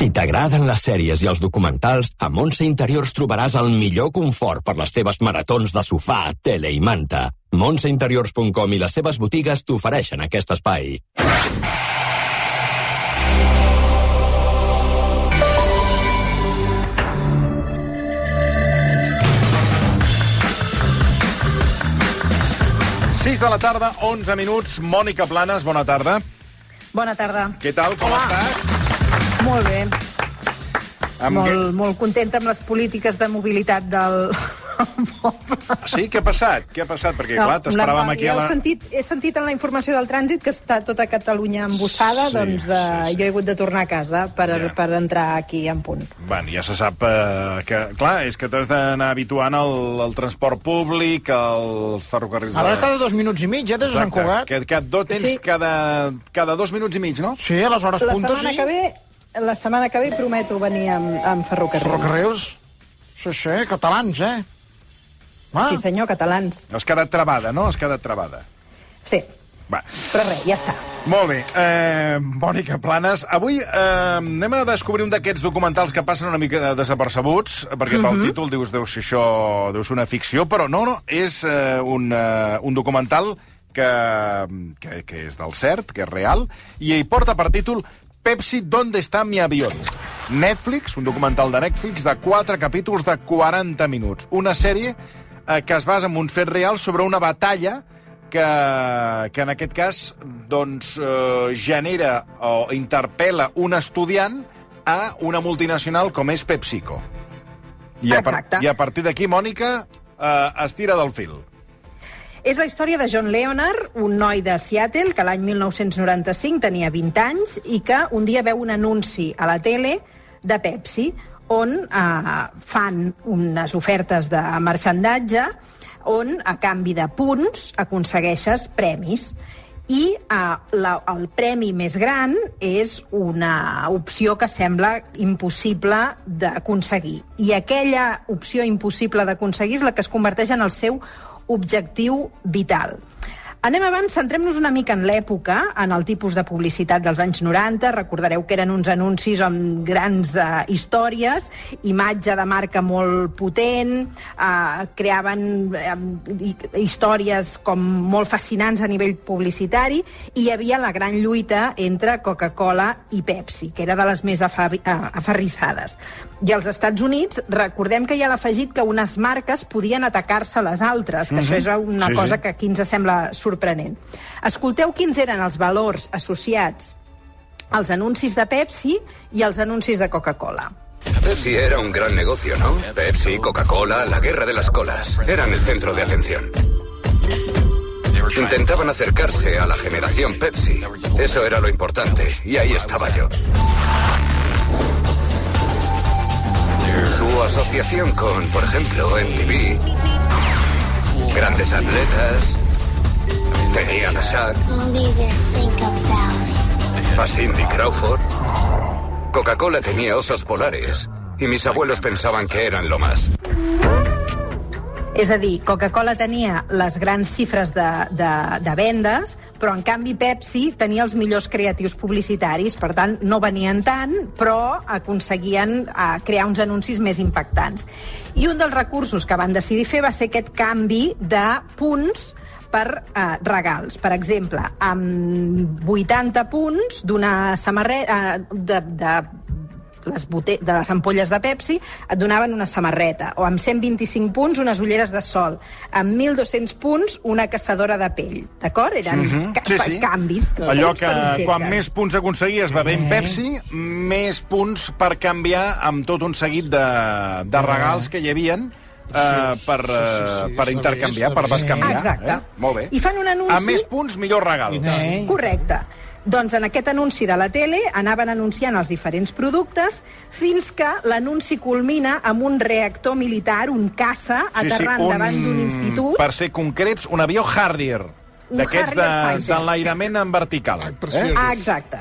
Si t'agraden les sèries i els documentals, a Montse Interiors trobaràs el millor confort per les teves maratons de sofà, tele i manta. Montseinteriors.com i les seves botigues t'ofereixen aquest espai. Sis de la tarda, 11 minuts. Mònica Planes, bona tarda. Bona tarda. Què tal, com estàs? Molt bé. Amb Molt, molt contenta amb les polítiques de mobilitat del poble. Sí, què ha passat? Què ha passat? Perquè, clar, t'esperàvem la- aquí ja a la... He sentit, he sentit en la informació del trànsit que està tota Catalunya embussada, Sí, doncs sí, eh, sí. jo he hagut de tornar a casa per, Ja. per entrar aquí en punt. Bueno, ja se sap eh, que... Clar, és que t'has d'anar habituant al, al transport públic, als ferrocarrils... Ara de- cada dos minuts i mig, eh, des de Sant Cugat. Que, que do, tens Sí. cada, cada dos minuts i mig, no? Sí, a les hores La puntes, setmana sí. que ve la setmana que ve prometo venir amb, amb ferrocarril. Ferrocarrils. Sí, sí, catalans, eh? Ah, Sí, senyor, catalans. Has quedat travada, no? Has quedat travada. Sí, Va. però res, ja està. Molt bé. Eh, Mònica Planes, avui eh, anem a descobrir un d'aquests documentals que passen una mica desapercebuts, perquè pel títol dius, deu ser això, deu ser una ficció, però no, no, és eh, un, eh, un documental que, que, que és del cert, que és real, i hi porta per títol Pepsi, ¿dónde está mi avión? Netflix, un documental de Netflix de 4 capítols de 40 minuts. Una sèrie eh, que es basa en un fet real sobre una batalla que, que en aquest cas doncs, eh, genera o interpel·la un estudiant a una multinacional com és PepsiCo. I a, par Exacte. i a partir d'aquí, Mònica, eh, es tira del fil. És la història de John Leonard, un noi de Seattle que l'any 1995 tenia 20 anys i que un dia veu un anunci a la tele de Pepsi on eh, fan unes ofertes de marxandatge on, a canvi de punts, aconsegueixes premis. I eh, la, el premi més gran és una opció que sembla impossible d'aconseguir. I aquella opció impossible d'aconseguir és la que es converteix en el seu objectiu vital. Anem abans, centrem-nos una mica en l'època, en el tipus de publicitat dels anys 90. Recordareu que eren uns anuncis amb grans uh, històries, imatge de marca molt potent, uh, creaven uh, històries com molt fascinants a nivell publicitari, i hi havia la gran lluita entre Coca-Cola i Pepsi, que era de les més uh, aferrissades. I als Estats Units, recordem que hi ha l'afegit que unes marques podien atacar-se a les altres, que això és una Sí, cosa sí. que aquí ens sembla sorprenent. Escolteu quins eren els valors associats als anuncis de Pepsi i als anuncis de Coca-Cola. Pepsi era un gran negocio, ¿no? Pepsi, Coca-Cola, la guerra de las colas. Eran el centro de atención. Intentaban acercarse a la generación Pepsi. Eso era lo importante. Y ahí estaba yo. Asociación con, por ejemplo, MTV, grandes atletas, tenían a Shaq, a Cindy Crawford. Coca-Cola tenía osos polares. Y mis abuelos pensaban que eran lo más. És a dir, Coca-Cola tenia les grans xifres de, de, de vendes, però en canvi Pepsi tenia els millors creatius publicitaris, per tant no venien tant, però aconseguien eh, crear uns anuncis més impactants. I un dels recursos que van decidir fer va ser aquest canvi de punts per eh, regals. Per exemple, amb 80 punts d'una samarreta... Eh, de, de les, bote de les ampolles de Pepsi et donaven una samarreta, o amb 125 punts unes ulleres de sol, amb 1.200 punts una caçadora de pell. D'acord? Eren Mhm, ca sí, sí. canvis. Allò que per quan més punts aconseguies bevent Pepsi, més punts per canviar amb tot un seguit de, de regals que hi havien eh, per, sí, sí, eh, sí, per és intercanviar, la per bescanviar. vés. Exacte. Eh? Molt bé. I fan un anunci- A més punts, millor regal. Eh? Correcte. Doncs en aquest anunci de la tele anaven anunciant els diferents productes fins que l'anunci culmina amb un reactor militar, un caça, aterrant davant d'un institut. Per ser concrets, un avió Harrier. Un D'aquests de- d'enlairament en vertical. Preciós. Ah, exacte.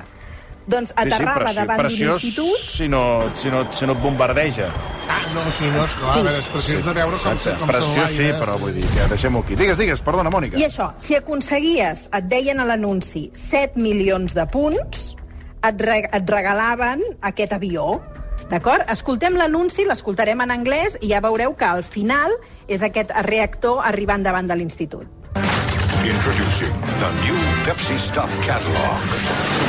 Doncs aterrava preci- davant d'un institut si no, si, no, si no et bombardeja. Ah, no, sí, no, esclar, a veure, és preciós de veure com, Exacte. com Preciós sí, però vull dir que deixem-ho aquí. Digues, digues, perdona, Mònica. I això, si aconseguies, et deien a l'anunci, 7 milions de punts, et, re et regalaven aquest avió. D'acord? Escoltem l'anunci, l'escoltarem en anglès i ja veureu que al final és aquest reactor arribant davant de l'institut. Introducing the new Pepsi Stuff catalog.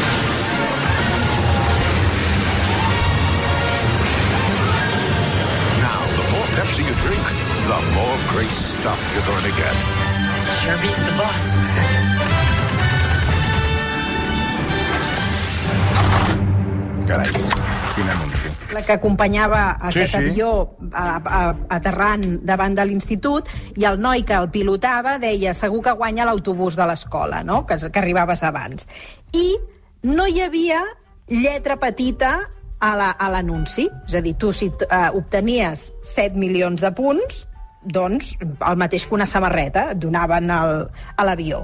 Drink, the more great stuff you're going to get. Sure beats the bus. Carai, quin anunci. la que acompanyava aquest sí. avió a, a, aterrant davant de l'institut i el noi que el pilotava deia segur que guanya l'autobús de l'escola, no? que, que arribaves abans. I no hi havia lletra petita a la- l'anunci. És a dir, tu si uh, obtenies 7 milions de punts, doncs el mateix que una samarreta et donaven al, a l'avió.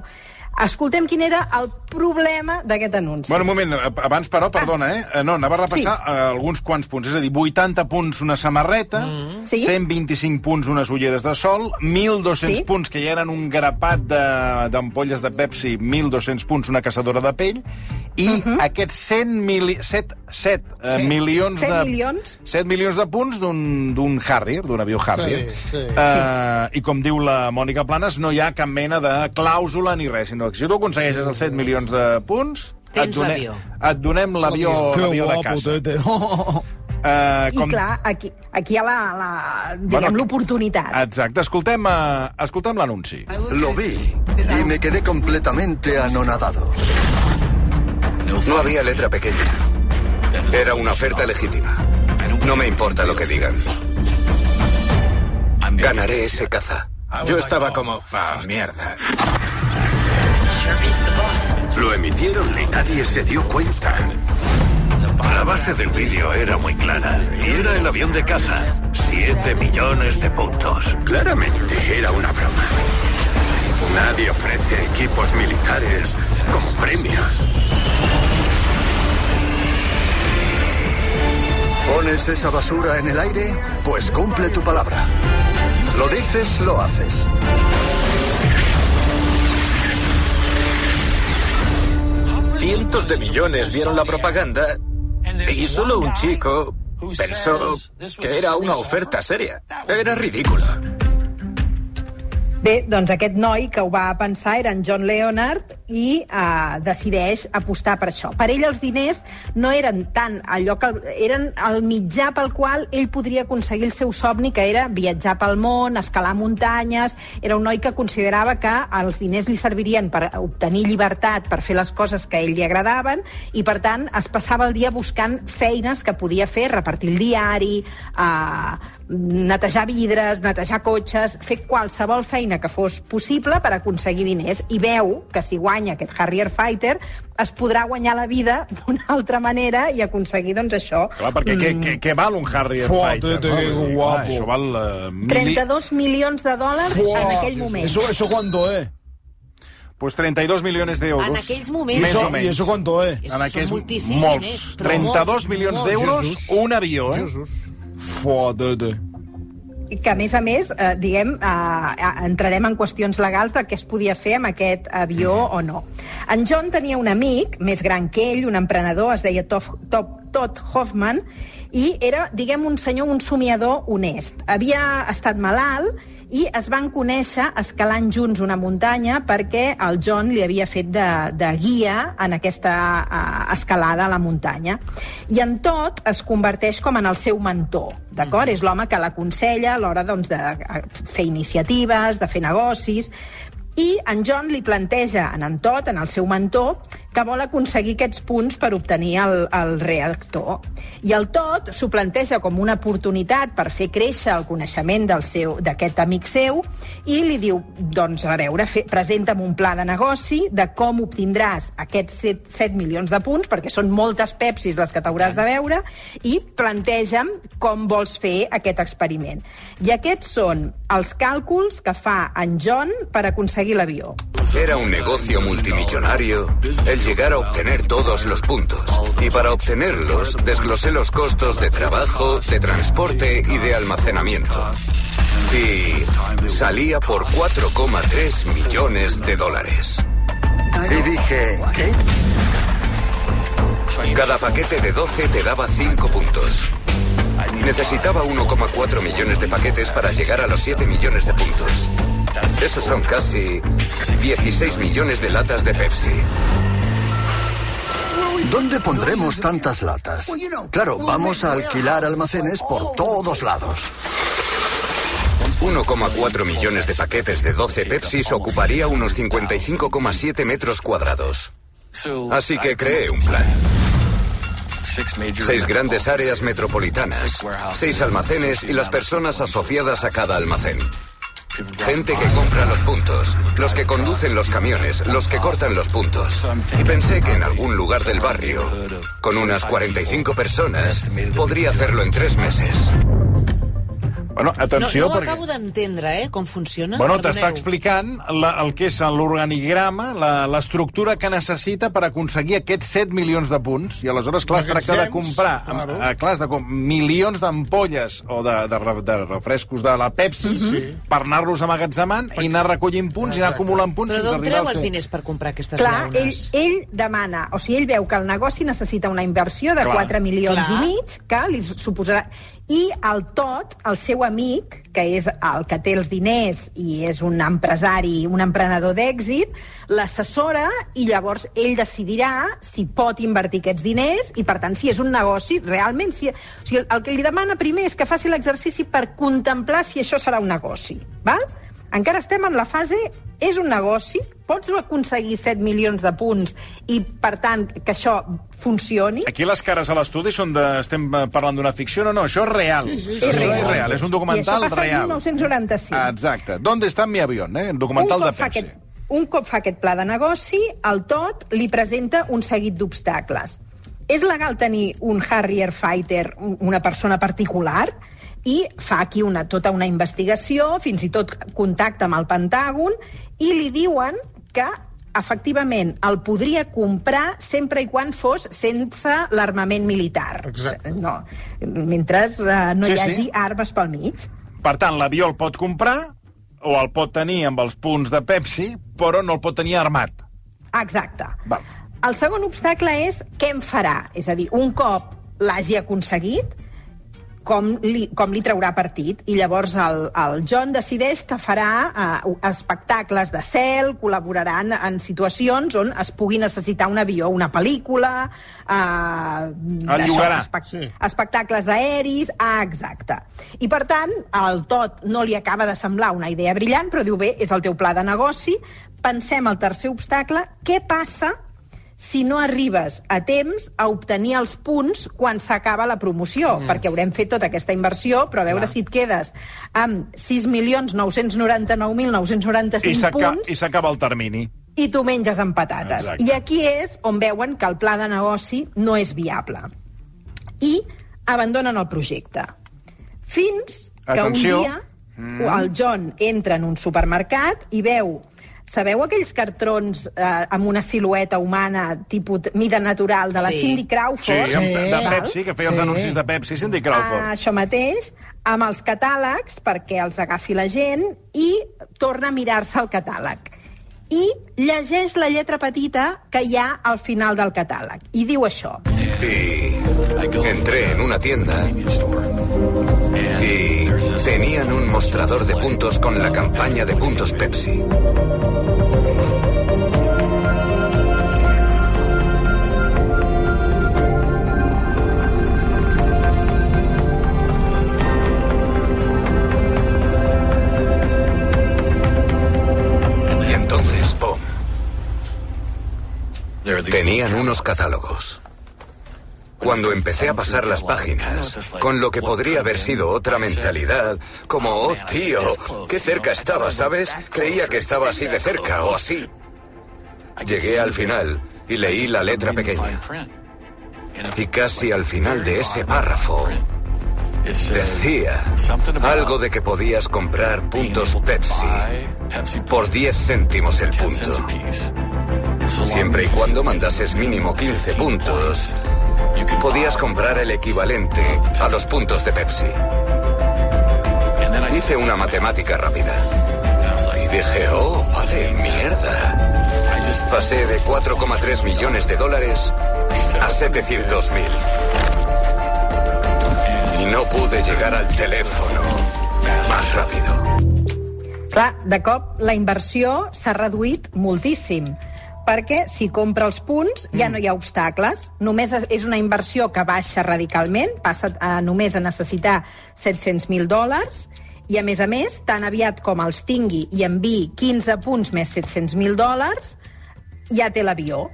Escoltem quin era el problema d'aquest anunci. Bueno, un moment, abans, però, perdona, eh? Eh, No, anava a repassar Sí. sí. alguns quants punts. És a dir, 80 punts una samarreta, mm. Sí. 125 punts unes ulleres de sol, 1.200 Sí. punts, que ja eren un grapat de- d'ampolles de, de Pepsi, 1.200 punts una caçadora de pell, i uh -huh. aquests 100 mili 7, 7 uh, milions Set de... milions? 7 milions de punts d'un d'un Harrier, d'un avió Harrier. Sí, sí. Uh, I com diu la Mònica Planes, no hi ha cap mena de clàusula ni res, sinó que si tu aconsegueixes els 7 milions de punts, Tens et, donem, l'avió. et donem l'avió de guapo, casa. tete. Uh, I clar, aquí, aquí hi ha la, la, diguem, Bueno, l'oportunitat. Exacte, escoltem, uh, escoltem l'anunci. Lo vi y me quedé completamente anonadado. No había letra pequeña. Era una oferta legítima. No me importa lo que digan. Ganaré ese caza. Yo estaba como... Ah, mierda. Lo emitieron y nadie se dio cuenta. La base del vídeo era muy clara y era el avión de caza. Siete millones de puntos. Claramente era una broma. Nadie ofrece equipos militares como premios. ¿Pones esa basura en el aire? Pues cumple tu palabra. Lo dices, lo haces. Cientos de millones vieron la propaganda y solo un chico pensó que era una oferta seria. Era ridículo. Bé, doncs aquest noi que ho va pensar era en John Leonard i eh, decideix apostar per això. Per ell els diners no eren tant allò que... eren el mitjà pel qual ell podria aconseguir el seu somni, que era viatjar pel món, escalar muntanyes... Era un noi que considerava que els diners li servirien per obtenir llibertat, per fer les coses que a ell li agradaven, i per tant es passava el dia buscant feines que podia fer, repartir el diari, eh, netejar vidres, netejar cotxes, fer qualsevol feina que fos possible per aconseguir diners. I veu que si guanya aquest Harrier Fighter es podrà guanyar la vida d'una altra manera i aconseguir, doncs, això. Clar, perquè què, què, què val un Harrier Fighter? que Vull dir, guapo. clar, Això val... Uh, mili... 32 milions de dòlars Fua, en aquell moment. ¿Eso, ¿Eso cuánto es? Pues 32 millones d'euros. En aquells moments. Més ¿Eso- o menys. ¿Y eso cuánto es? És En que aquells són moltíssims molts. diners. però 32 molts, milions d'euros, Jesús. un avió, eh? Fua, tete. que, a més a més, eh, diguem, eh, entrarem en qüestions legals de què es podia fer amb aquest avió o no. En John tenia un amic, més gran que ell, un emprenedor, es deia Tof, Top, Todd Hoffman, i era, diguem, un senyor, un somiador honest. Havia estat malalt i es van conèixer escalant junts una muntanya perquè el John li havia fet de, de guia en aquesta uh, escalada a la muntanya. I en tot es converteix com en el seu mentor, d'acord? És l'home que l'aconsella a l'hora doncs, de eh, fer iniciatives, de fer negocis, i en John li planteja en en Todd, en el seu mentor, que vol aconseguir aquests punts per obtenir el, el reactor. I el Todd s'ho planteja com una oportunitat per fer créixer el coneixement del seu d'aquest amic seu i li diu, doncs, a veure, fe, presenta'm un pla de negoci de com obtindràs aquests 7, 7 milions de punts, perquè són moltes pepsis les que t'hauràs de veure, i planteja'm com vols fer aquest experiment. I aquests són els càlculs que fa en John per aconseguir l'avió. Era un negocio multimillonario el llegar a obtener todos los puntos. Y para obtenerlos, desglosé los costos de trabajo, de transporte y de almacenamiento. Y salía por 4,3 millones de dólares. Y dije, ¿qué? Cada paquete de 12 te daba 5 puntos. Necesitaba 1,4 millones de paquetes para llegar a los 7 millones de puntos. Esos son casi 16 millones de latas de Pepsi. ¿Dónde pondremos tantas latas? Claro, vamos a alquilar almacenes por todos lados. 1,4 millones de paquetes de 12 Pepsis ocuparía unos 55,7 metros cuadrados. Así que creé un plan. Seis grandes áreas metropolitanas, seis almacenes y las personas asociadas a cada almacén. Gente que compra los puntos, los que conducen los camiones, los que cortan los puntos. Y pensé que en algún lugar del barrio, con unas 45 personas, podría hacerlo en tres meses. Bueno, No, atenció, no ho perquè... acabo d'entendre, eh, com funciona. Bueno, t'està explicant la, el que és l'organigrama, la- l'estructura que necessita per aconseguir aquests 7 milions de punts. I aleshores, clar, es tracta de comprar claro. eh, clar, has de com, milions d'ampolles o de, de, re- de refrescos de la Pepsi per anar-los amagatzemant i anar recollint punts i anar Exacte. acumulant punts Però fins a d'on treu els diners per comprar aquestes Clar, ell, llaunes? ell demana, o sigui, ell veu que el negoci necessita una inversió de Clar. 4 milions Clar. i mig, que li suposarà... I el tot, el seu amic, que és el que té els diners i és un empresari, un emprenedor d'èxit, l'assessora i llavors ell decidirà si pot invertir aquests diners i, per tant, si és un negoci, realment... Si, o sigui, el que li demana primer és que faci l'exercici per contemplar si això serà un negoci, val? Encara estem en la fase és un negoci, pots aconseguir 7 milions de punts i, per tant, que això funcioni? Aquí les cares a l'estudi són de... Estem eh, parlant d'una ficció? No, no, això és real. Sí, sí, Això sí. és real. real, és un I això documental passa real. 1995. Exacte. ¿Dónde está mi avión? Eh? El documental de Pepsi. aquest, un cop fa aquest pla de negoci, el tot li presenta un seguit d'obstacles. És legal tenir un Harrier Fighter, un- una persona particular, i fa aquí una, tota una investigació, fins i tot contacta amb el Pentàgon, i li diuen que efectivament el podria comprar sempre i quan fos sense l'armament militar. Exacte. No, mentre eh, no Sí, hi sí. hagi armes pel mig. Per tant, l'avió el pot comprar o el pot tenir amb els punts de Pepsi, però no el pot tenir armat. Exacte. Val. El segon obstacle és què en farà. És a dir, un cop l'hagi aconseguit, com li, com li traurà partit. I llavors el, el John decideix que farà eh, espectacles de cel, col·laboraran en situacions on es pugui necessitar un avió, una pel·lícula... Eh, d'això, llogarà. Sí. espectacles aeris, ah, exacte. I, per tant, al tot no li acaba de semblar una idea brillant, però diu, bé, és el teu pla de negoci, pensem el tercer obstacle, què passa si no arribes a temps a obtenir els punts quan s'acaba la promoció, mm. perquè haurem fet tota aquesta inversió, però a veure Clar. si et quedes amb 6.999.995 I s'aca- punts I s'acaba el termini. i tu menges amb patates. Exacte. I aquí és on veuen que el pla de negoci no és viable. I abandonen el projecte. Fins que Atenció. un dia mm. el John entra en un supermercat i veu Sabeu aquells cartrons eh, amb una silueta humana, tipus mida natural, de la Sí. Cindy Sí, Crawford? amb, de val? Pepsi, que feia els Sí. anuncis de Pepsi, Cindy Crawford. Ah, això mateix, amb els catàlegs, perquè els agafi la gent, i torna a mirar-se el catàleg. I llegeix la lletra petita que hi ha al final del catàleg. I diu això. Y entré en una tienda y tenían un mostrador de puntos con la campaña de puntos Pepsi. Tenían unos catálogos. Cuando empecé a pasar las páginas, con lo que podría haber sido otra mentalidad, como, oh tío, qué cerca estaba, ¿sabes? Creía que estaba así de cerca o así. Llegué al final y leí la letra pequeña. Y casi al final de ese párrafo decía algo de que podías comprar puntos Pepsi por 10 céntimos el punto. Siempre y cuando mandases mínimo 15 puntos, podías comprar el equivalente a los puntos de Pepsi. Hice una matemática rápida. Y dije, oh, vale, mierda. Pasé de 4,3 millones de dólares a 700 mil. Y no pude llegar al teléfono más rápido. Clar, de cop la inversió s'ha reduït moltíssim perquè si compra els punts ja no hi ha obstacles. Només és- és una inversió que baixa radicalment, passa a només a necessitar 700.000 dòlars, i a més a més, tan aviat com els tingui i enviï 15 punts més 700.000 dòlars, ja té l'avió.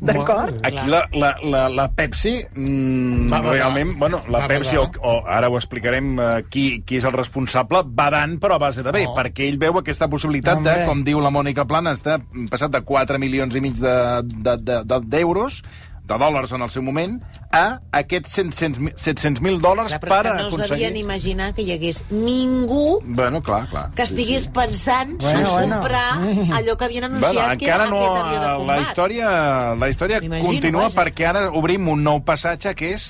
D'acord? Aquí la, la, la, la Pepsi, mm, Va badar. realment, bueno, la Va Pepsi, o, badar. o ara ho explicarem uh, qui, qui és el responsable, badant però a base de bé, Oh. perquè ell veu aquesta possibilitat de, Hombre. com diu la Mònica Planes, de passat de 4 milions i mig d'euros, de, de, de, d'euros, de dòlars en el seu moment, a aquests 700.000 700.000 dòlars Clar, però és per que no es aconseguir... devien imaginar que hi hagués ningú Bueno, clar, clar. que estigués pensant Bueno, en bueno. comprar allò que havien anunciat Bueno, que era no, aquest avió de la combat. història, la història M'imagino, continua vaja. perquè ara obrim un nou passatge que és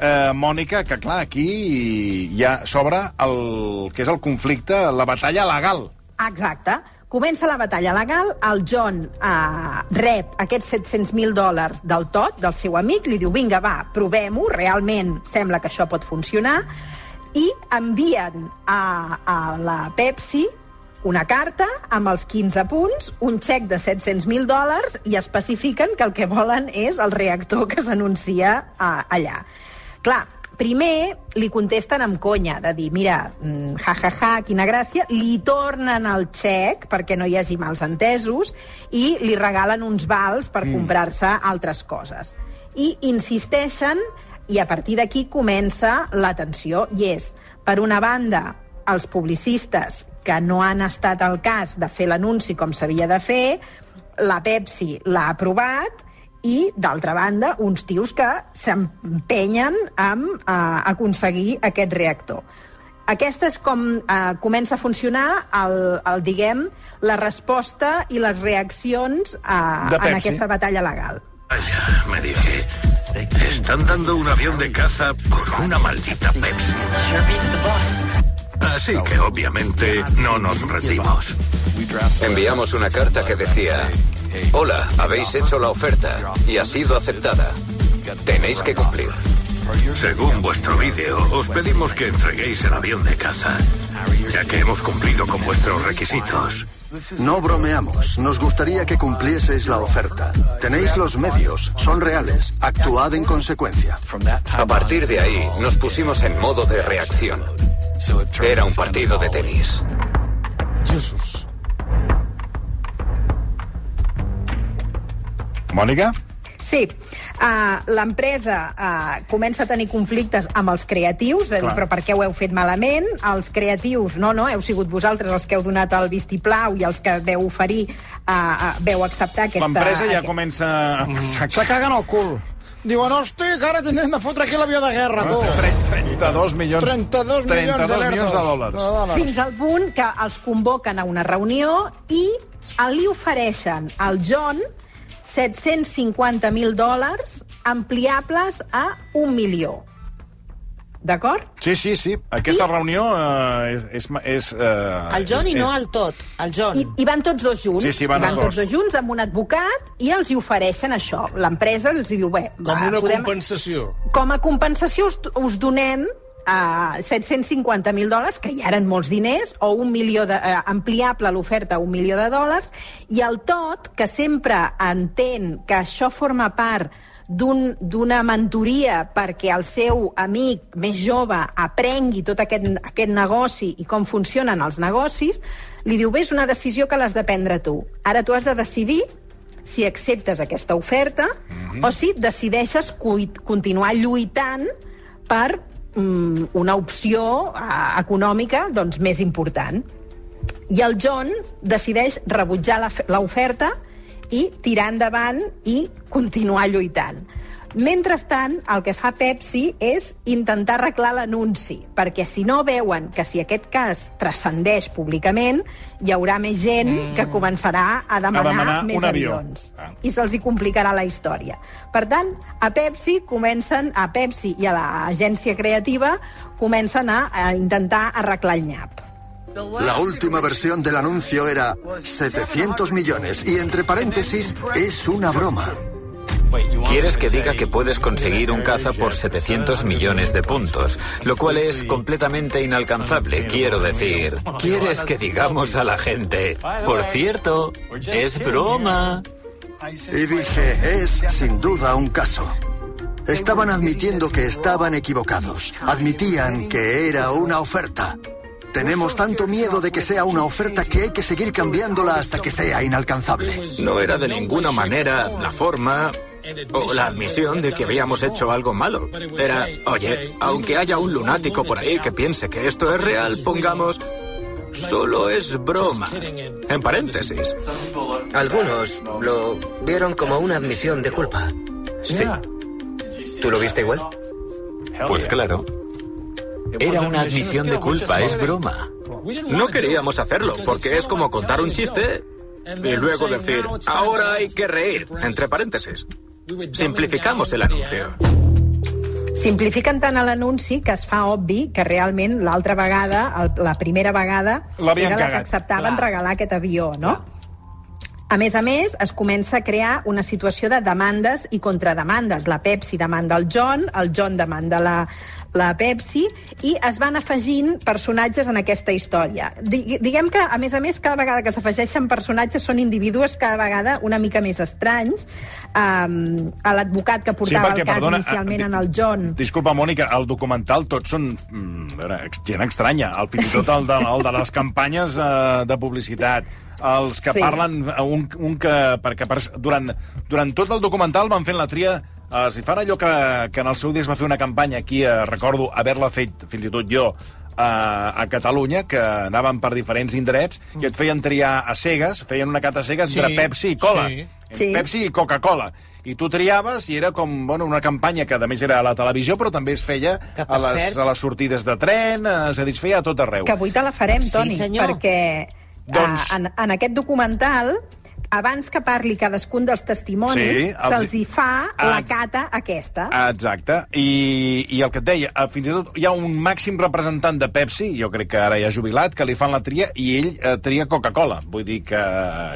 eh, Mònica, que clar, aquí ja s'obre el que és el conflicte, la batalla legal. Exacte. Comença la batalla legal, el John eh, rep aquests 700.000 dòlars del tot, del seu amic, li diu, vinga, va, provem-ho, realment sembla que això pot funcionar, i envien a, a la Pepsi una carta amb els 15 punts, un xec de 700.000 dòlars i especifiquen que el que volen és el reactor que s'anuncia eh, allà. Clar, primer li contesten amb conya, de dir, mira, mm, ja, ja, ja, quina gràcia, li tornen el xec perquè no hi hagi mals entesos i li regalen uns vals per mm. comprar-se altres coses. I insisteixen i a partir d'aquí comença la tensió i és, per una banda, els publicistes que no han estat al cas de fer l'anunci com s'havia de fer, la Pepsi l'ha aprovat i, d'altra banda, uns tios que s'empenyen amb eh, aconseguir aquest reactor. Aquesta és com eh, comença a funcionar el, el, diguem, la resposta i les reaccions eh, De en aquesta batalla legal. Vaya, me dije. Están dando un avión de caza por una maldita Pepsi. Así que obviamente no nos rendimos. Enviamos una carta que decía, hola, habéis hecho la oferta y ha sido aceptada. Tenéis que cumplir. Según vuestro vídeo, os pedimos que entreguéis el avión de caza, ya que hemos cumplido con vuestros requisitos. No bromeamos. Nos gustaría que cumplieseis la oferta. Tenéis los medios, son reales. Actuad en consecuencia. A partir de ahí nos pusimos en modo de reacción. Era un partido de tenis. Jesús. Mònica? Sí, uh, l'empresa uh, comença a tenir conflictes amb els creatius, de dir, Clar. però per què ho heu fet malament? Els creatius, no, no, heu sigut vosaltres els que heu donat el vistiplau i els que veu oferir, uh, uh, veu acceptar aquesta... L'empresa ja aquest- comença... Exacte. Se caguen al cul. Diuen, hosti, que ara tindrem de fotre aquí l'avió de guerra, tu. 32 milions... 32 milions de 32 milions lerdos. de dòlars. De dòlars. Fins al punt que els convoquen a una reunió i li ofereixen al John 750.000 dòlars ampliables a un milió. D'acord? Sí, sí, sí. Aquesta reunió eh, és... és, és eh, El John i és, no el tot, el John. I, I van tots dos junts. Sí, sí, van I van tots dos. dos junts amb un advocat i els hi ofereixen això. L'empresa els hi diu, bé, Com va, una podem... compensació. com a compensació us, us donem uh, 750.000 dòlars, que ja eren molts diners, o un milió de, uh, ampliable l'oferta a un milió de dòlars, i el tot, que sempre entén que això forma part d'un- d'una mentoria perquè el seu amic més jove aprengui tot aquest, aquest negoci i com funcionen els negocis, li diu, bé, és una decisió que l'has de prendre tu. Ara tu has de decidir si acceptes aquesta oferta o si decideixes continuar lluitant per mm, una opció eh, econòmica doncs, més important. I el John decideix rebutjar l'oferta i tirar endavant i continuar lluitant. Mentrestant, el que fa Pepsi és intentar arreglar l'anunci, perquè si no veuen que si aquest cas transcendeix públicament, hi haurà més gent mm. que començarà a demanar, A demanar més avió. avions. Ah. I se'ls hi complicarà la història. Per tant, a Pepsi comencen, a Pepsi i a l'agència creativa comencen a, a intentar arreglar el nyap. La última versión del anuncio era 700 millones y entre paréntesis es una broma. ¿Quieres que diga que puedes conseguir un caza por 700 millones de puntos? Lo cual es completamente inalcanzable, quiero decir. ¿Quieres que digamos a la gente? Por cierto, es broma. Y dije, es sin duda un caso. Estaban admitiendo que estaban equivocados. Admitían que era una oferta. Tenemos tanto miedo de que sea una oferta que hay que seguir cambiándola hasta que sea inalcanzable. No era de ninguna manera la forma o la admisión de que habíamos hecho algo malo. Era, oye, aunque haya un lunático por ahí que piense que esto es real, pongamos, solo es broma. En paréntesis. Algunos lo vieron como una admisión de culpa. Sí. ¿Tú lo viste igual? Pues claro. Era una admisión de culpa, es broma. No queríamos hacerlo, porque es como contar un chiste y luego decir, ahora hay que reír, entre paréntesis. Simplificamos el anuncio. Simplifiquen tant l'anunci que es fa obvi que realment l'altra vegada, el, la primera vegada, era la que acceptaven Clar. regalar aquest avió, no? A més a més, es comença a crear una situació de demandes i contrademandes. La Pepsi demanda el John, el John demanda la, la Pepsi, i es van afegint personatges en aquesta història. Di diguem que, a més a més, cada vegada que s'afegeixen personatges són individus cada vegada una mica més estranys. Um, L'advocat que portava perquè, el cas perdona, inicialment ah, en el John... Disculpa, Mònica, el documental tots són mm, a veure, gent estranya. El, fins i tot el de, el de les campanyes eh, de publicitat. Els que Sí. parlen, eh, un, un que... Perquè per, durant, durant tot el documental van fent la tria eh, si fan allò que, que en el seu dia es va fer una campanya aquí, eh, recordo haver-la fet fins i tot jo eh, a Catalunya, que anaven per diferents indrets i et feien triar a cegues, feien una cata a cegues Sí, entre Pepsi i Cola. sí. Sí. Pepsi i Coca-Cola. I tu triaves i era com bueno, una campanya que, a més, era a la televisió, però també es feia Que, a les, cert- a les sortides de tren, eh, és a dir, es feia a tot arreu. Que avui te la farem, Sí, Toni, senyor. perquè Doncs- eh, en, en aquest documental abans que parli cadascun dels testimonis, Sí, sí, els- se'ls hi fa Ah, la cata aquesta. Exacte. I, I el que et deia, eh, fins i tot hi ha un màxim representant de Pepsi, jo crec que ara ja jubilat, que li fan la tria i ell eh, tria Coca-Cola. Vull dir que,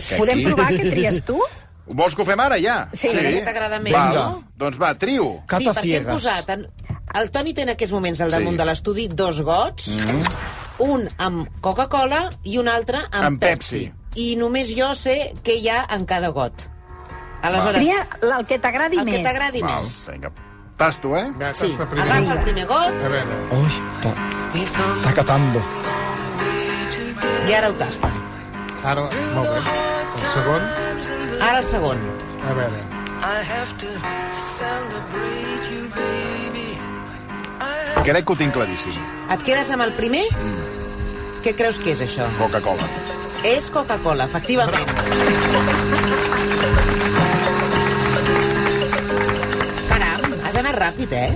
que Podem aquí... provar què tries tu? Vols que ho fem ara, ja? Sí. Què t'agrada més, va, no? Doncs va, trio. sí, Cata perquè hem posat... En... El Toni té en aquests moments al damunt Sí. de l'estudi dos gots, un amb Coca-Cola i un altre amb, Amb Pepsi. I només jo sé què hi ha en cada got. Aleshores, Tria el que t'agradi el més. que t'agradi Val, més. vinga. Tasto, eh? Sí, hasta primero. agafa el primer got A veure. Uy, está, está catando. i ara ho tasta. Ara, molt bé. El segon, Ara el segon. a veure. Crec que ho tinc claríssim. Et quedes amb el primer? Què creus que és això? Coca-Cola. És Coca-Cola, efectivament. Caram, has anat ràpid, eh?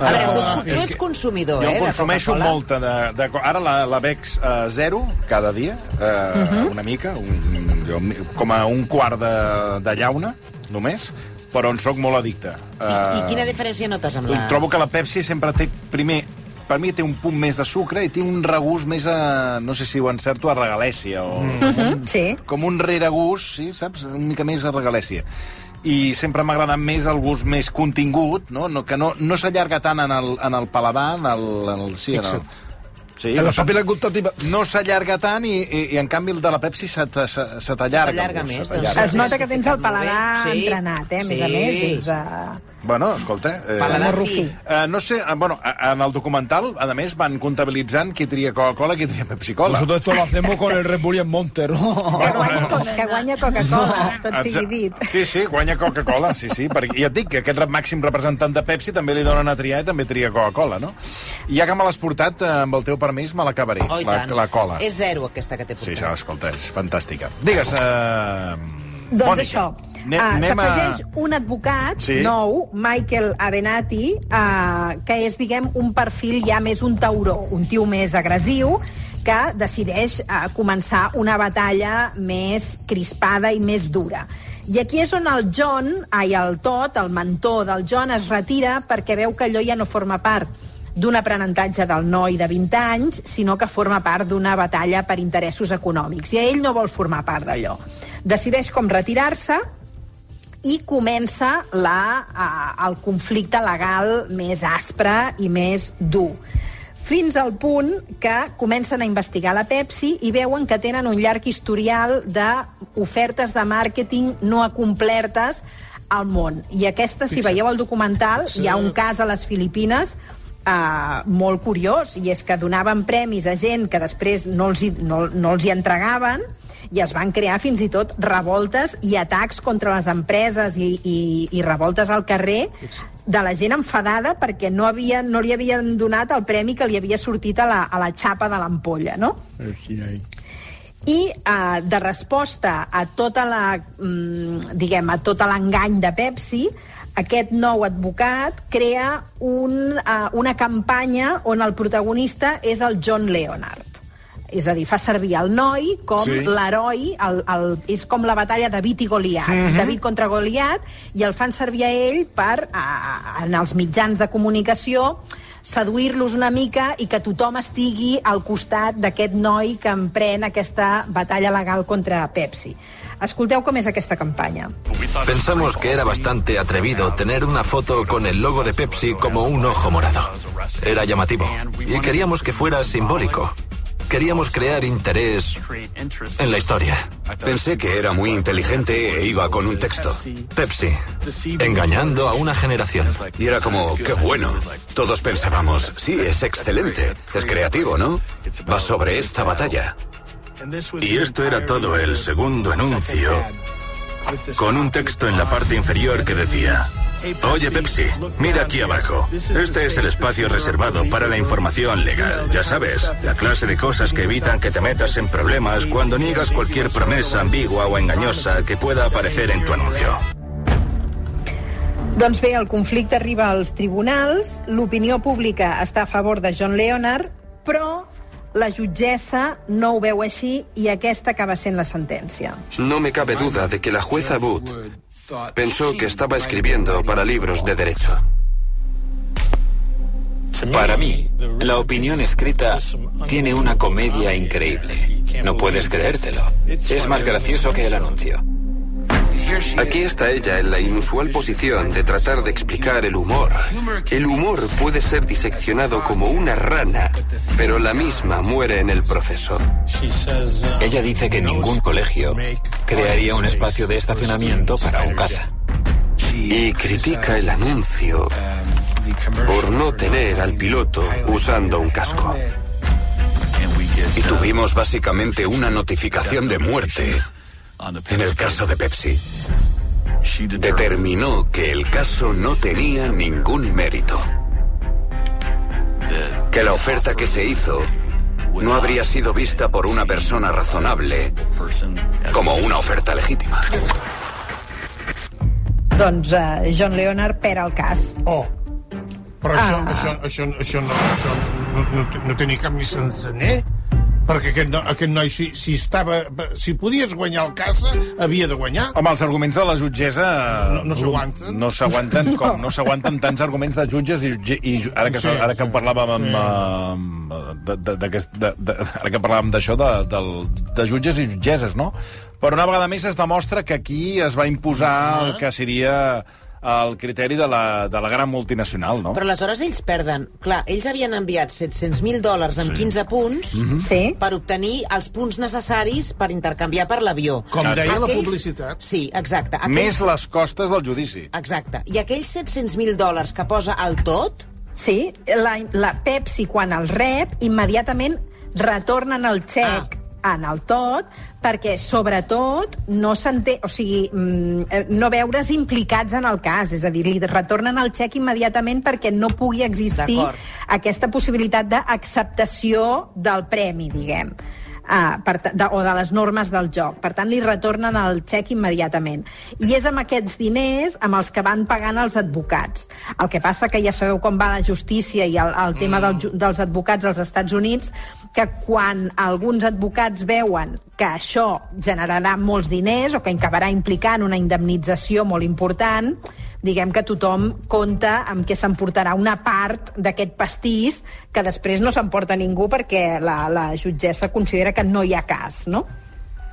A veure, tu, tu és ets consumidor, Jo eh, consumeixo molta de, de... Ara la, la Bex uh, zero, cada dia, uh, Mhm. una mica, un, jo, com a un quart de, de llauna, només, però en sóc molt addicte. I, I quina diferència notes amb la... Trobo que la Pepsi sempre té, primer, per mi té un punt més de sucre i té un regust més a, no sé si ho encerto, a regalèsia o Mhm, sí. com un reregust, sí, saps? Una mica més a regalèsia. I sempre m'ha agradat més el gust més contingut, no? no que no, no s'allarga tant en el, en el paladar, en el... En el sí, en el, sí, En s'ha- papilas gustativas. no s'allarga tant i, i, i en canvi el de la Pepsi se se se t'allarga. Més, doncs. Es nota que tens el paladar Sí. entrenat, eh? A més Sí. a més, és... Uh... Bueno, escolta... Eh, Paladar Rufí. Eh, no sé, eh, bueno, a- en el documental, a més, van comptabilitzant qui tria Coca-Cola i qui tria Pepsi-Cola. Nosotros esto lo hacemos con el Red Bull y el Monter. Que guanya, Coca- que guanya Coca-Cola, tot sigui Exa- dit. Sí, sí, guanya Coca-Cola, sí, sí. Perquè ja et dic que aquest rep màxim representant de Pepsi també li donen a triar i també tria Coca-Cola, no? I ja que me l'has portat, eh, amb el teu permís, me l'acabaré, Oh, i la, tant. la cola. És zero, aquesta que t'he Sí, portat. això, escolta, és fantàstica. Digues, eh... Doncs Mònica, això, uh, anem a... s'afegeix un advocat Sí. nou, Michael Avenatti, uh, que és, diguem, un perfil ja més un tauró, un tio més agressiu, que decideix uh, començar una batalla més crispada i més dura. I aquí és on el John, ai, el Todd, el mentor del John, es retira perquè veu que allò ja no forma part d'un aprenentatge del noi de 20 anys, sinó que forma part d'una batalla per interessos econòmics. I ell no vol formar part d'allò. Decideix com retirar-se i comença la, uh, el conflicte legal més aspre i més dur. Fins al punt que comencen a investigar la Pepsi i veuen que tenen un llarg historial d'ofertes de màrqueting no acomplertes al món. I aquesta, si veieu el documental, hi ha un cas a les Filipines Uh, molt curiós, i és que donaven premis a gent que després no els, hi, no, no els hi entregaven i es van crear fins i tot revoltes i atacs contra les empreses i, i, i revoltes al carrer de la gent enfadada perquè no, havia, no li havien donat el premi que li havia sortit a la, a la xapa de l'ampolla, no? I uh, de resposta a tota la, mm, diguem, a tot l'engany de Pepsi, aquest nou advocat crea un, uh, una campanya on el protagonista és el John Leonard. És a dir, fa servir el noi com Sí. l'heroi, el, el, és com la batalla de David i Goliat. Mm Mhm. -hmm. David contra Goliat, i el fan servir a ell per, a, a, en els mitjans de comunicació, seduir-los una mica i que tothom estigui al costat d'aquest noi que emprèn aquesta batalla legal contra Pepsi. Escolteu com és aquesta campanya. Pensamos que era bastante atrevido tener una foto con el logo de Pepsi como un ojo morado. Era llamativo y queríamos que fuera simbólico. Queríamos crear interés en la historia. Pensé que era muy inteligente e iba con un texto. Pepsi, engañando a una generación. Y era como, qué bueno. Todos pensábamos, sí, es excelente. Es creativo, ¿no? Va sobre esta batalla. Y esto era todo el segundo anuncio, con un texto en la parte inferior que decía, Oye Pepsi, mira aquí abajo. Este es el espacio reservado para la información legal. Ya sabes, la clase de cosas que evitan que te metas en problemas cuando niegas cualquier promesa ambigua o engañosa que pueda aparecer en tu anuncio. Doncs bé, el conflicte arriba als tribunals, l'opinió pública està a favor de John Leonard, però la jutgessa no ho veu així i aquesta acaba sent la sentència. No me cabe duda de que la jueza Booth pensó que estaba escribiendo para libros de derecho. Para mí, la opinión escrita tiene una comedia increíble. No puedes creértelo. Es más gracioso que el anuncio. Aquí está ella en la inusual posición de tratar de explicar el humor. El humor puede ser diseccionado como una rana, pero la misma muere en el proceso. Ella dice que ningún colegio crearía un espacio de estacionamiento para un caza. Y critica el anuncio por no tener al piloto usando un casco. Y tuvimos básicamente una notificación de muerte en el caso de Pepsi. Determinó que el caso no tenía ningún mérito. Que la oferta que se hizo no habría sido vista por una persona razonable como una oferta legítima. Doncs uh, John Leonard perd el cas. Oh, però això, Ah. això, això, això, no, això no, no, té- no tenia cap ni sencener perquè aquest, no, aquest noi, si, si, estava, si podies guanyar el caça, havia de guanyar. Home, els arguments de la jutgessa... No- no s'aguanten. No s'aguanten com no s'aguanten tants arguments de jutges i, i ara que, Sí, ara que sí, parlàvem amb... sí. amb de, de, de, de, ara que parlàvem d'això, de, del, de jutges i jutgesses, no? Però una vegada més es demostra que aquí es va imposar el que seria el criteri de la, de la gran multinacional, no? Però aleshores ells perden. Clar, ells havien enviat 700.000 dòlars amb 15 punts Mhm. sí. per obtenir els punts necessaris per intercanviar per l'avió. Com deia la Aquells- publicitat. Sí, exacte. Més les costes del judici. Exacte. I aquells 700.000 dòlars que posa al tot... Sí, la, la Pepsi, quan el rep, immediatament retornen el xec ah. en el tot, perquè, sobretot, no s'entén... O sigui, mm, eh, no veure's implicats en el cas. És a dir, li retornen el xec immediatament perquè no pugui existir aquesta possibilitat d'acceptació del premi, diguem. Uh, per, de, o de les normes del joc. Per tant, li retornen el xec immediatament. I és amb aquests diners amb els que van pagant els advocats. El que passa que ja sabeu com va la justícia i el, el tema del, ju- dels advocats als Estats Units, que quan alguns advocats veuen que això generarà molts diners o que acabarà implicant una indemnització molt important, diguem que tothom compta amb que s'emportarà una part d'aquest pastís que després no s'emporta ningú perquè la, la jutgessa considera que no hi ha cas, no?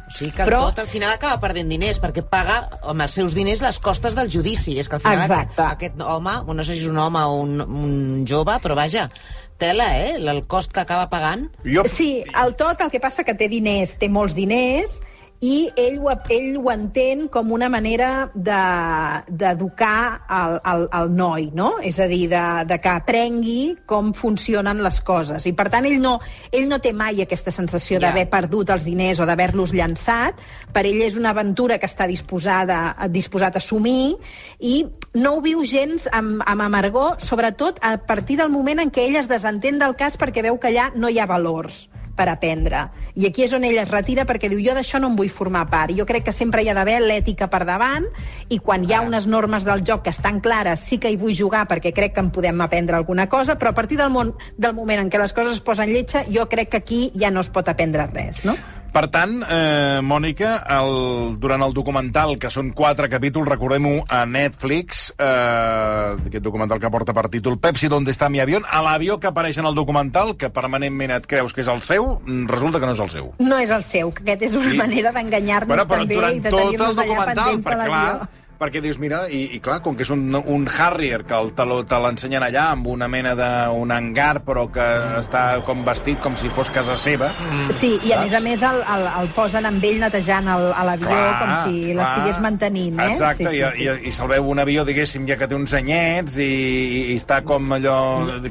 O sigui que Però- tot al final acaba perdent diners, perquè paga amb els seus diners les costes del judici. És que al final Exacte. aquest, aquest home, no sé si és un home o un, un jove, però vaja, tela, eh? El cost que acaba pagant. Jo... Sí, el tot, el que passa que té diners, té molts diners, i ell ho, ell ho entén com una manera de- d'educar el, el, el noi, no? És a dir, de, de que aprengui com funcionen les coses. I, per tant, ell no, ell no té mai aquesta sensació Ja. d'haver perdut els diners o d'haver-los llançat. Per ell és una aventura que està disposada, disposat a assumir i no ho viu gens amb, amb amargor, sobretot a partir del moment en què ell es desentén del cas perquè veu que allà no hi ha valors per aprendre. I aquí és on ell es retira perquè diu jo d'això no en vull formar part. Jo crec que sempre hi ha d'haver l'ètica per davant i quan hi ha unes normes del joc que estan clares sí que hi vull jugar perquè crec que en podem aprendre alguna cosa, però a partir del, món, del moment en què les coses es posen lletja jo crec que aquí ja no es pot aprendre res, no? Per tant, eh, Mònica, el, durant el documental, que són quatre capítols, recordem-ho a Netflix, eh, aquest documental que porta per títol Pepsi, ¿dónde está mi avión? A l'avió que apareix en el documental, que permanentment et creus que és el seu, mm, resulta que no és el seu. No és el seu, que aquest és una Sí. manera d'enganyar-nos Bueno, també i de tenir-nos allà pendents de l'avió. Perquè dius, mira, i, i clar, com que és un, un Harrier, que el, te lo- te l'ensenyen allà amb una mena d'un hangar, però que està com vestit com si fos casa seva. Sí, i a saps? més a més el, el, el posen amb ell netejant l'avió com si l'estigués mantenint, eh? Exacte, sí, sí, sí. i, i, i se'l veu un avió, diguéssim, ja que té uns anyets i, i està com allò...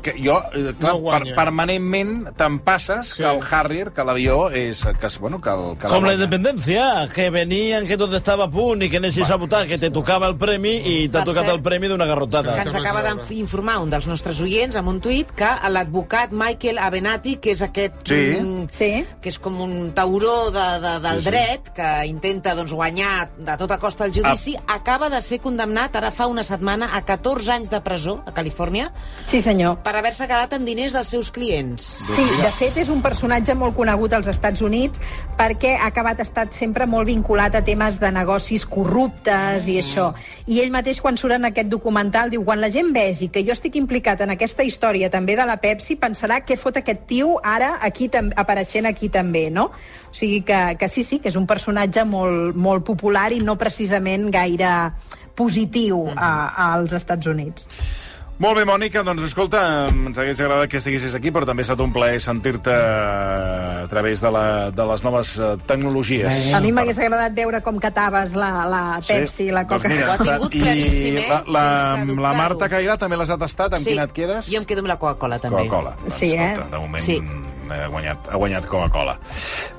Que jo, eh, clar, No per, permanentment te'n passes Sí. que el Harrier, que l'avió és... Que, bueno, que el, que Com la guanya. independencia, que venían, que todo estaba a punt i que anessis a votar, que te tocava el premi i t'ha Per tocat cert, el premi d'una garrotada. que ens acaba d'informar un dels nostres oients amb un tuit que l'advocat Michael Avenatti, que és aquest... Sí. mm, Sí. que és com un tauró de, de, del Sí, sí. dret que intenta doncs, guanyar de tota costa el judici, acaba de ser condemnat ara fa una setmana a 14 anys de presó a Califòrnia Sí, senyor. per haver-se quedat amb diners dels seus clients. Sí, de fet és un personatge molt conegut als Estats Units perquè ha acabat estat sempre molt vinculat a temes de negocis corruptes i això. I ell mateix, quan surt en aquest documental, diu quan la gent vegi que jo estic implicat en aquesta història també de la Pepsi, pensarà què fot aquest tio ara aquí apareixent aquí també, no? O sigui que, que sí, sí, que és un personatge molt, molt popular i no precisament gaire positiu a, als Estats Units. Molt bé, Mònica, doncs escolta, ens hagués agradat que estiguessis aquí, però també ha estat un plaer sentir-te a través de, la, de les noves eh, tecnologies. A mi m'hagués agradat veure com cataves la, la Pepsi i la Doncs Coca. mira, Ho ha tingut i claríssim, eh? La, la, la. Marta Cairà també les ha tastat. Amb Sí, quina et quedes? Jo em quedo amb la Coca-Cola, també. Coca-Cola. Doncs, Sí, eh? escolta, de moment Sí. Ha guanyat, ha guanyat Coca-Cola.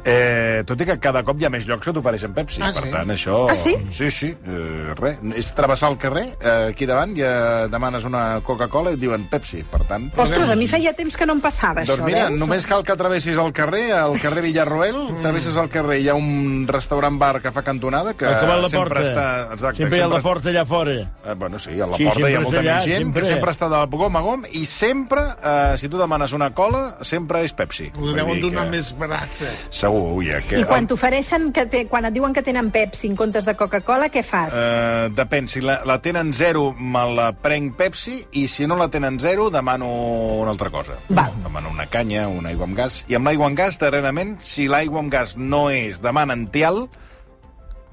Eh, tot i que cada cop hi ha més llocs que t'ofereixen Pepsi. Ah, per sí? tant, això... Ah, sí? Sí, sí. Eh, res. És travessar el carrer, eh, aquí davant, i eh, demanes una Coca-Cola i et diuen Pepsi. Per tant... Ostres, a mi feia temps que no em passava Doncs això, mira, veus? només cal que travessis el carrer, el carrer Villarroel, mm. travesses el carrer, hi ha un restaurant-bar que fa cantonada, que El que va a la sempre porta. està... Exacte, Sempre hi ha la porta allà fora. Eh, bueno, sí, a la Sí, porta hi ha molta allà, més gent, sempre. que sempre està de gom a gom, i sempre, eh, si tu demanes una cola, sempre és Pepsi. Ho Vull deuen donar que- més barat. eh? Segur, ui, que... I quan t'ofereixen, que té, quan et diuen que tenen Pepsi en comptes de Coca-Cola, què fas? Eh, depèn, si la, la tenen zero me la prenc Pepsi i si no la tenen zero demano una altra cosa. Val. Demano una canya, una aigua amb gas. I amb l'aigua amb gas, darrerament, si l'aigua amb gas no és de manantial,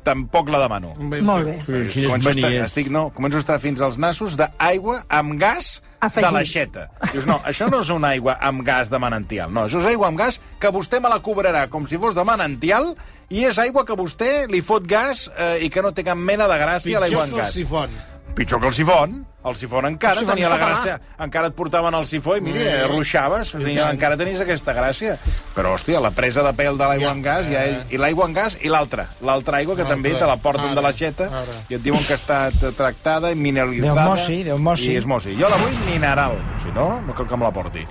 tampoc la demano. Molt bé. Sí, quines Començo a estar, manies. estic, no, començo a estar fins als nassos d'aigua amb gas Afegit. de l'aixeta. Dius, no, això no és una aigua amb gas de manantial. No, això és aigua amb gas que vostè me la cobrarà com si fos de manantial i és aigua que vostè li fot gas eh, i que no té cap mena de gràcia a l'aigua Pitjor amb que el gas. sifon. Pitjor que el sifon. El sifon encara El sifon tenia la català. gràcia. Encara et portaven el sifó i, mira, Mm. ruixaves. Tenia, encara tenies aquesta gràcia. Però, hòstia, la presa de pèl de l'aigua Ja. amb gas ja és... I l'aigua amb gas i l'altra. L'altra aigua que també te la porten Ara, de l'aixeta ara. i et diuen que està tractada i mineralitzada. D'osmosi, d'osmosi. I és mosi. Jo la vull mineral. Si no, no cal que me la porti.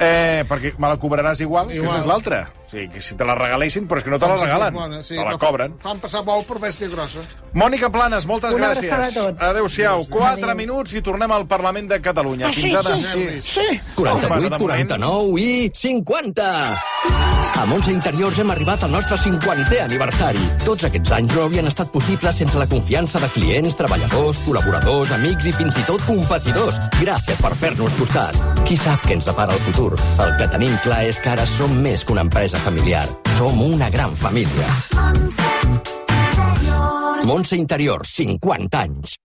Eh, perquè me la cobraràs igual, igual. que és l'altra. O sigui, que si te la regalessin, però és que no te la fos regalen. bona, sí, te la cobren. Fan, passar bou per bèstia grossa. Mònica Planes, moltes Una gràcies. abraçada a tots. Adéu-siau. Quatre Adéu. Minuts i tornem al Parlament de Catalunya. Ah, sí, Fins ara. sí, sí. 48, 49 i 50. A Montse Interiors hem arribat al nostre 50è aniversari. Tots aquests anys no haurien estat possibles sense la confiança de clients, treballadors, col·laboradors, amics i fins i tot competidors. Gràcies per fer-nos costat. Qui sap què ens depara el futur? El que tenim clar és que ara som més que una empresa familiar. Som una gran família. Montse Interiors, 50 anys.